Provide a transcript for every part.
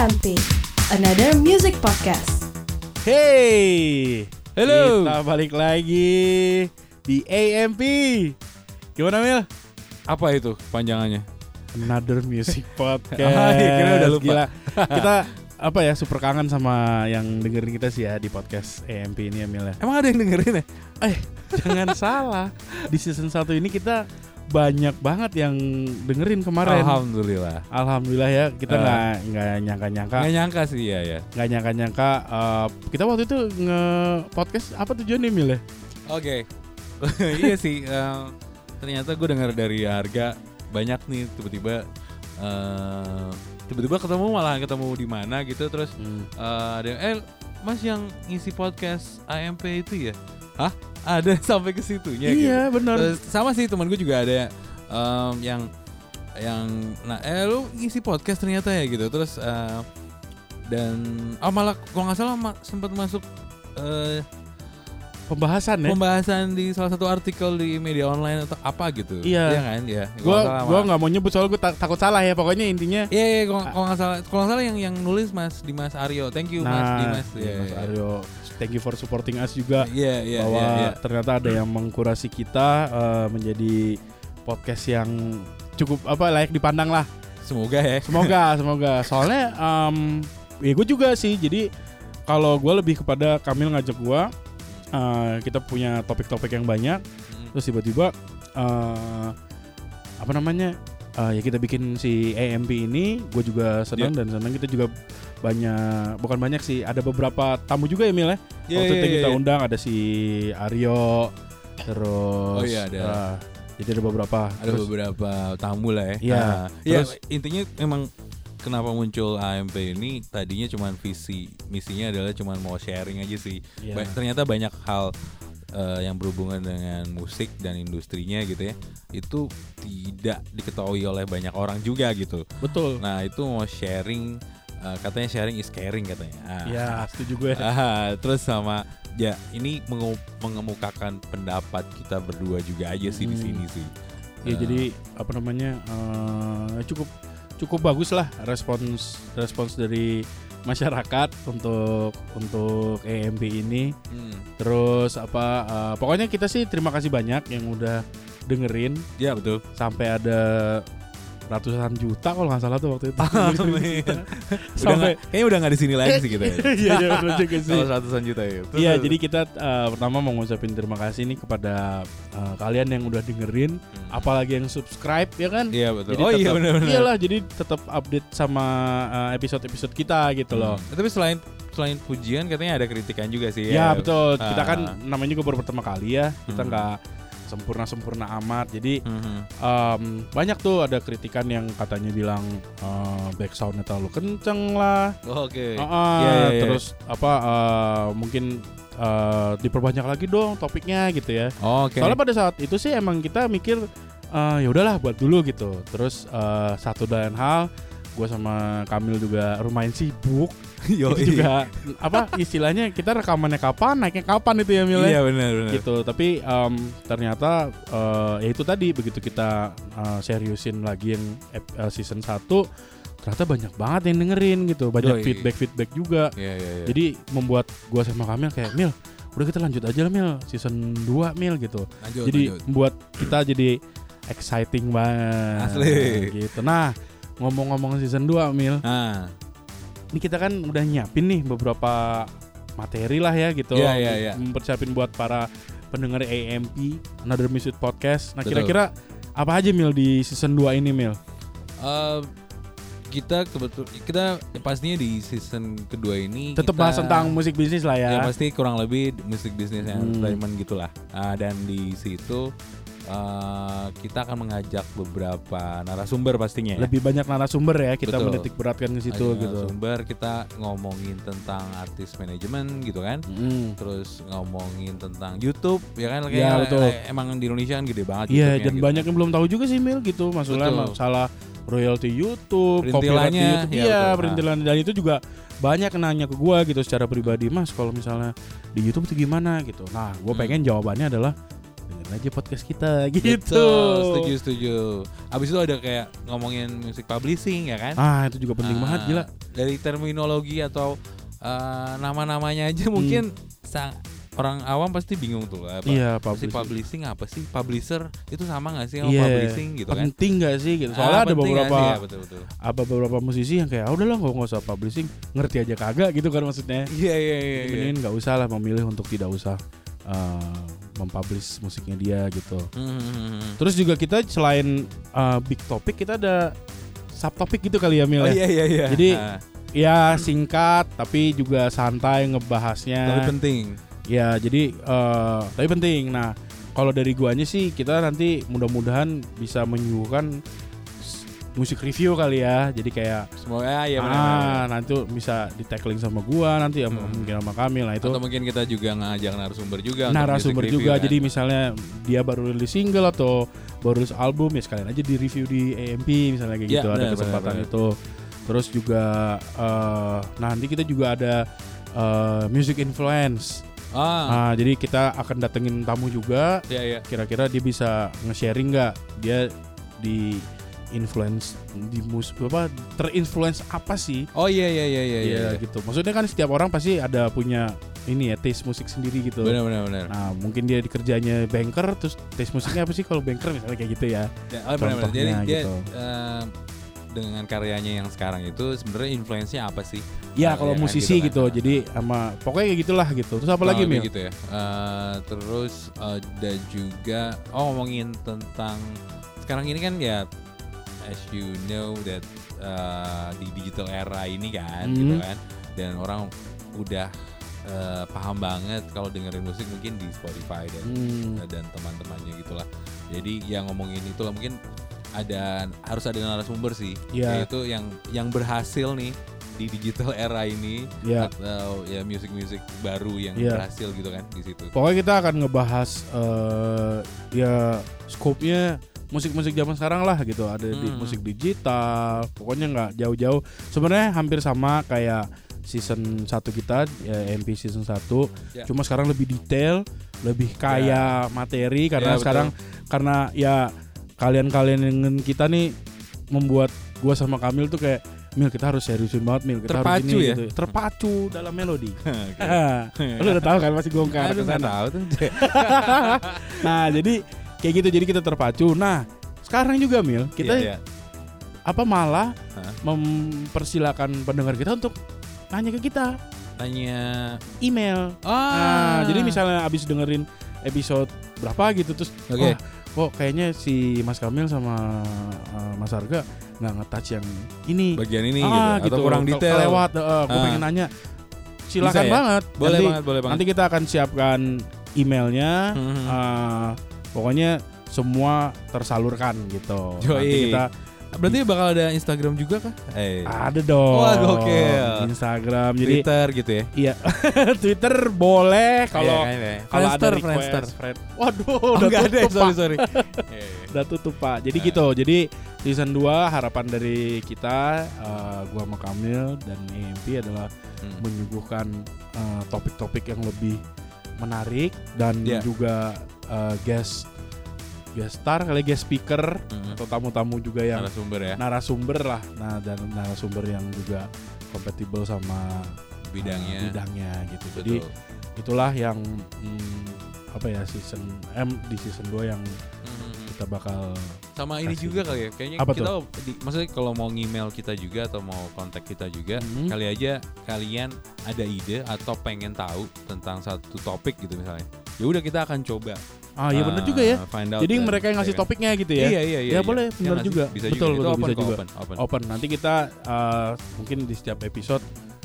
AMP, another music podcast. Hey, Halo. Kita balik lagi di AMP. Gimana Mil? Apa itu panjangannya? Another music podcast. Ah, iya, kira udah lupa. Gila. Kita apa ya super kangen sama yang dengerin kita sih ya di podcast AMP ini ya Mil ya. Emang ada yang dengerin ya? Eh, jangan salah. Di season 1 ini kita banyak banget yang dengerin kemarin. Alhamdulillah. Alhamdulillah ya kita Ah. nggak nggak nyangka-nyangka Nggak nyangka sih ya ya. nggak nyangka-nyangka eh, kita waktu itu nge podcast apa tujuannya Mil ya? Oke. iya sih. eh, ternyata gue dengar dari harga banyak nih tiba-tiba eh, tiba-tiba ketemu malah ketemu di mana gitu terus Hmm. eh, ada eh Mas yang ngisi podcast AMP itu ya? Hah? Ada sampai ke situnya gitu. Iya benar. Terus sama sih teman gue juga ada em, yang yang nah eh lu ngisi podcast ternyata ya gitu terus eh, dan oh malah kalau nggak salah ma- sempat masuk eh, Pembahasan ya. pembahasan di salah satu artikel di media online atau apa gitu Iya. kan ya Gua gua nggak mau nyebut soalnya gue takut salah ya. Pokoknya intinya Iya, iya, kalau kalau nggak salah, kalau nggak salah yang yang nulis Mas Dimas Aryo. Thank you Mas nah, Dimas. iya, Iya, Mas iya. Aryo, thank you for supporting us juga Iya, iya, bahwa iya, iya. ternyata ada yang mengkurasi kita eh, menjadi podcast yang cukup apa layak dipandang lah. Semoga ya. Semoga, semoga. Soalnya em ya gue juga sih. Jadi kalau gue lebih kepada Kamil ngajak gue, eh, kita punya topik-topik yang banyak. terus tiba-tiba eh apa namanya eh, ya kita bikin si AMP ini gue juga senang dan senang kita juga banyak bukan banyak sih ada beberapa tamu juga ya Mil ya Iya, waktu iya, itu kita iya. undang ada si Aryo terus Oh iya, ada. ah, jadi ada beberapa ada Terus- beberapa tamu lah ya. Iya, Nah, iya, terus- intinya memang kenapa muncul AMP ini tadinya cuman visi misinya adalah cuman mau sharing aja sih. Iya. Ba- ternyata banyak hal eh, yang berhubungan dengan musik dan industrinya gitu ya. Itu tidak diketahui oleh banyak orang juga gitu. betul Nah, itu mau sharing eh, katanya sharing is caring katanya. Ah. ya setuju gue Ah, terus sama ya ini mengemukakan pendapat kita berdua juga aja sih di Hmm. sini sih. ya Eh, jadi apa namanya eh, cukup cukup bagus lah respons respons dari masyarakat untuk untuk AMP ini hmm, Terus apa eh, pokoknya kita sih terima kasih banyak yang udah dengerin ya betul. sampai ada ratusan juta kalau nggak salah tuh waktu itu. Udah sampai nggak- kayaknya udah nggak di sini lagi sih kita ya. Iya iya benar juga sih. Kalau ratusan juta ya. Iya, jadi kita eh, pertama mau ngucapin terima kasih nih kepada eh, kalian yang udah dengerin, Hmm. apalagi yang subscribe ya kan. Iya betul. Jadi oh iya benar-benar. Iyalah, jadi tetap update sama eh, episode-episode kita gitu loh. Hmm. Tapi selain selain pujian katanya ada kritikan juga sih Ya betul, kita Ah. kan namanya juga baru pertama kali ya, kita Hmm. Nggak sempurna-sempurna amat. Jadi Mhm. um, banyak tuh ada kritikan yang katanya bilang uh, back soundnya terlalu kenceng lah, Oh, Oke. Uh, uh, Iya, iya, iya. terus apa uh, mungkin uh, diperbanyak lagi dong topiknya gitu ya. Oh, Oke. Soalnya pada saat itu sih emang kita mikir uh, ya udahlah buat dulu gitu. Terus uh, satu dan hal, gue sama Kamil juga lumayan sibuk. Yo, itu juga apa istilahnya kita rekamannya kapan, naiknya kapan itu ya Mil ya? Iya benar benar. gitu tapi em, ternyata eh, ya itu tadi begitu kita eh, seriusin lagi yang eh, season 1 ternyata banyak banget yang dengerin gitu banyak feedback feedback juga Iya iya iya. jadi membuat gua sama Kamil kayak Mil udah kita lanjut aja lah Mil season 2 Mil gitu lanjut jadi lanjut. membuat kita jadi exciting banget Asli. gitu nah ngomong-ngomong season 2 Mil. Nah, ini kita kan udah nyiapin nih beberapa materi lah ya gitu. Iya, iya, iya. mempersiapin buat para pendengar AMP Another Music Podcast. Nah kira-kira apa aja Mil di season 2 ini Mil? Eh, kita kebetul kita pastinya di season kedua ini tetap bahas tentang musik bisnis lah ya, ya pasti kurang lebih musik bisnis yang Hmm. entertainment gitulah. Ah, dan di situ eh, kita akan mengajak beberapa narasumber pastinya ya. lebih banyak narasumber ya kita Betul. menitik beratkan ke situ gitu narasumber kita ngomongin tentang artis manajemen gitu kan. Mm. Terus ngomongin tentang YouTube ya kan Ya, Kayak- betul. emang di Indonesia kan gede banget Iya dan gitu banyak kan. yang belum tahu juga sih Mil gitu maksudnya Betul. masalah royalty YouTube, copyright Perintilannya, YouTube, ya iya perintilan dan itu juga banyak nanya ke gua gitu secara pribadi Mas kalau misalnya di YouTube itu gimana gitu. Nah gue Hmm. pengen jawabannya adalah dengerin aja podcast kita gitu. Betul, setuju setuju. Abis itu ada kayak ngomongin musik publishing ya kan? Ah, itu juga penting Ah, banget gila. Dari terminologi atau eh, nama-namanya aja Hmm. mungkin sang- orang awam pasti bingung tuh apa. Iya, Apa sih publishing. publishing apa sih? Publisher itu sama gak sih sama Iya. publishing gitu kan? Penting gak sih gitu. Ah, Soalnya ada penting nggak beberapa sih? Ya, betul betul. apa beberapa musisi yang kayak ah, udahlah nggak nggak usah publishing, ngerti aja kagak gitu kan maksudnya. Iya iya iya. iya. Mendingan nggak usah lah memilih untuk tidak usah uh, mempublish musiknya dia gitu. Hmm. Terus juga kita selain uh, big topic kita ada subtopik gitu kali ya Mil Oh ya. iya iya iya. Jadi, Ah, Ya singkat tapi juga santai ngebahasnya. tapi penting. Ya jadi uh, tapi penting. Nah kalau dari guanya sih kita nanti mudah-mudahan bisa menyuguhkan musik review kali ya. Jadi kayak Semoga ya benar. ah nanti bisa di tackling sama gua nanti ya Hmm. mungkin sama Kamil. Nah itu Atau mungkin kita juga ngajak narasumber juga. narasumber juga. review, Jadi kan? misalnya dia baru rilis single atau baru rilis album ya sekalian aja di review di AMP misalnya kayak Ya, gitu ada kesempatan benar, itu. Terus juga eh, nanti kita juga ada eh, music influence. ah, Nah, jadi kita akan datengin tamu juga. ya ya. Kira-kira dia bisa nge-sharing nggak? Dia di influence di mus apa terinfluence apa sih? Oh iya iya iya iya. Iya iya. gitu. Maksudnya kan setiap orang pasti ada punya ini ya taste musik sendiri gitu. Benar benar benar. Nah, mungkin dia dikerjanya banker terus taste musiknya apa sih kalau banker misalnya kayak gitu ya. Ya, oh, benar benar. Jadi dia gitu. eh, dengan karyanya yang sekarang itu sebenarnya influence-nya apa sih? Ya, Nah, kalau ya kan, musisi gitu gitu. kan. Jadi sama pokoknya kayak gitulah gitu. Terus apa Kurang lagi Mil? gitu ya. Eh, terus ada juga oh ngomongin tentang sekarang ini kan ya as you know that eh, di digital era ini kan Hmm. gitu kan dan orang udah eh, paham banget kalau dengerin musik mungkin di Spotify dan Hmm. dan teman-temannya gitulah. Jadi yang ngomongin itu lah mungkin ada harus ada narasumber sih Iya. yaitu yang yang berhasil nih di digital era ini Ya. atau ya musik-musik baru yang Iya. berhasil gitu kan di situ. Pokoknya kita akan ngebahas eh ya scope-nya musik-musik zaman sekarang lah gitu. Ada di Hmm. musik digital. Pokoknya nggak jauh-jauh. Sebenarnya hampir sama kayak season 1 kita ya MP season 1. Ya. Cuma sekarang lebih detail, lebih kaya materi karena Ya, betul. sekarang karena ya kalian-kalian yang kita nih membuat gua sama Kamil tuh kayak Mil kita harus seriusin banget Mil kita harus Terpacu ini ya? gitu. Terpacu dalam melodi. Lu udah tahu kan masih gue ke tahu tuh. Nah jadi kayak gitu jadi kita terpacu. Nah sekarang juga Mil kita Iya, iya. apa malah Hah? mempersilakan pendengar kita untuk nanya ke kita tanya email. ah Nah jadi misalnya abis dengerin episode berapa gitu terus Oke. wah kok kayaknya si Mas Kamil sama uh, Mas Arga nggak ngetouch yang ini bagian ini ah, gitu, atau kurang detail. kelewat gue Ah. pengen nanya silakan Bisa ya? banget Boleh nanti, banget, boleh banget. nanti kita akan siapkan emailnya Mhm. eh, pokoknya semua tersalurkan gitu Yoi. nanti kita Berarti bakal ada Instagram juga kah? Eh. ada dong Wah, gokil. Instagram jadi Twitter gitu ya. iya Twitter boleh kalau Iya, kan, ya. kalau ada Friendster, request Friendster. friend. waduh Oh, udah enggak ada, tutup, sorry Pak. sorry. Udah tutup pak jadi Nah. gitu jadi season 2 harapan dari kita eh, gua sama Kamil dan EMP adalah Hmm. menyuguhkan eh, topik-topik yang lebih menarik dan Ya. juga eh, guest guest star kali guest speaker Mhm. atau tamu-tamu juga yang narasumber ya narasumber lah nah dan narasumber yang juga kompatibel sama bidangnya. eh, bidangnya gitu jadi Betul. itulah yang hmm, apa ya season M di season 2 yang Mhm. kita bakal sama ini Kasih. juga kali ya kayaknya Apa kita di- maksudnya kalau mau email kita juga atau mau kontak kita juga Mhm. kali aja kalian ada ide atau pengen tahu tentang satu topik gitu misalnya ya udah kita akan coba ah iya benar uh, juga ya out jadi mereka yang ngasih topiknya gitu ya iya iya iya Ya, iya. boleh, benar juga. bisa Betul, juga betul, bisa juga. open, open. open nanti kita uh, mungkin di setiap episode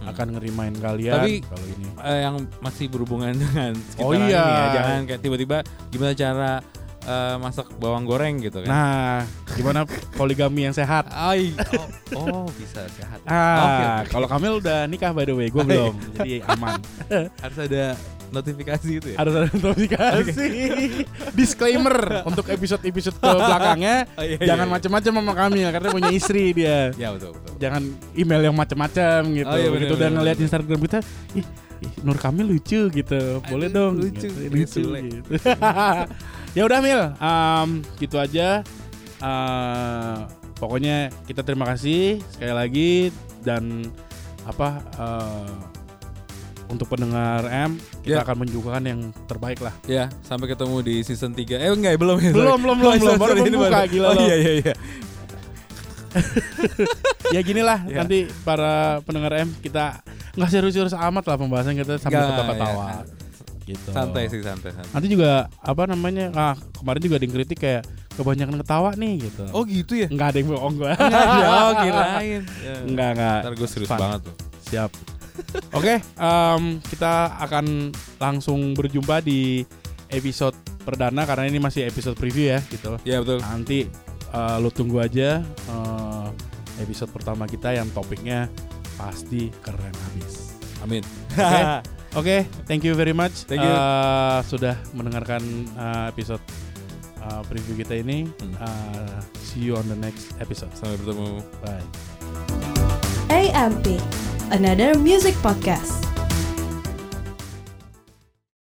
Hmm. akan ngerimain kalian Tapi- kalau ini Eh, yang masih berhubungan dengan sekitar Oh, iya. ini ya jangan kayak tiba-tiba gimana cara eh, masak bawang goreng gitu kan nah gimana poligami yang sehat Ai, oh, oh, bisa sehat. ah Oke, oke. kalau Kamil udah nikah by the way gue belum jadi aman harus ada notifikasi itu ya. harus ada notifikasi disclaimer untuk episode-episode ke belakangnya Oh, iya, iya, jangan iya. macam-macam sama Kamil karena punya istri dia Ya betul betul. jangan email yang macam-macam gitu. Oh, iya, bener, Begitu udah bener, ngeliat bener. Instagram kita, ih, ih, Nur Kamil lucu gitu. Boleh Aduh, dong. lucu, gitu. gitu, lucu gitu. Ya udah Mil, um, gitu aja. Uh, pokoknya kita terima kasih sekali lagi dan apa uh, untuk pendengar M kita Ya. akan menunjukkan yang terbaik lah. Ya, sampai ketemu di season 3. Eh enggak, belum ya. Belum, belum, belum, belum. Baru membuka, gila Oh iya iya iya. ya gini lah Ya. nanti para pendengar M kita nggak serius-serius amat lah pembahasan kita sambil ketawa-tawa. ya. Gitu. Santai sih, santai, santai. Nanti juga apa namanya? Ah, kemarin juga ada yang kritik kayak kebanyakan ketawa nih gitu. Oh gitu ya? Enggak ada yang bohong gua. Enggak ada, oh kirain. Ya. Enggak, enggak. Ntar gue serius Fun. banget tuh. Siap. Oke, em, kita akan langsung berjumpa di episode perdana karena ini masih episode preview ya gitu. Ya betul. Nanti eh, lu tunggu aja eh, episode pertama kita yang topiknya pasti keren habis. Amin. Oke. Oke, thank you very much Thank you. eh, sudah mendengarkan eh, episode eh, preview kita ini. Hmm. Eh, see you on the next episode. Sampai bertemu. Bye. AMP, another music podcast.